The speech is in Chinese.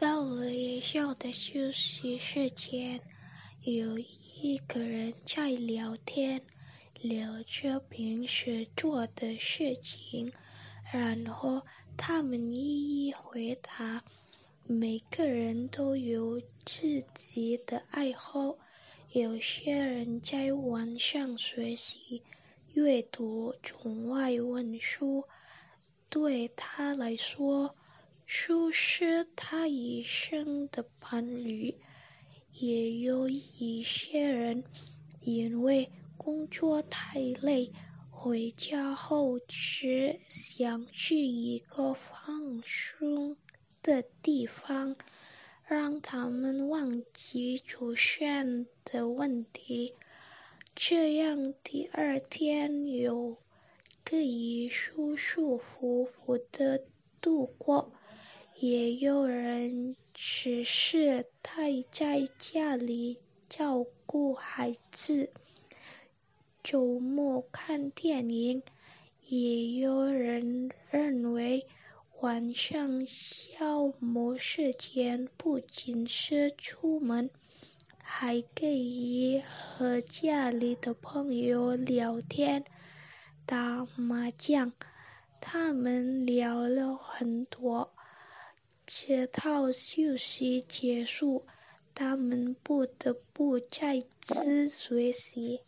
到了夜校的休息时间，有一个人在聊天，聊着平时做的事情，然后他们一一回答。每个人都有自己的爱好，有些人在网上学习、阅读中外文书，对他来说。书是他一生的伴侣，也有一些人因为工作太累，回家后只想去一个放松的地方，让他们忘记出现的问题，这样第二天又可以舒舒服服的度过。也有人只是待在家里照顾孩子，周末看电影。也有人认为晚上消磨时间不仅是出门，还可以和家里的朋友聊天、打麻将。他们聊了很多。这套休息结束，他们不得不再次学习。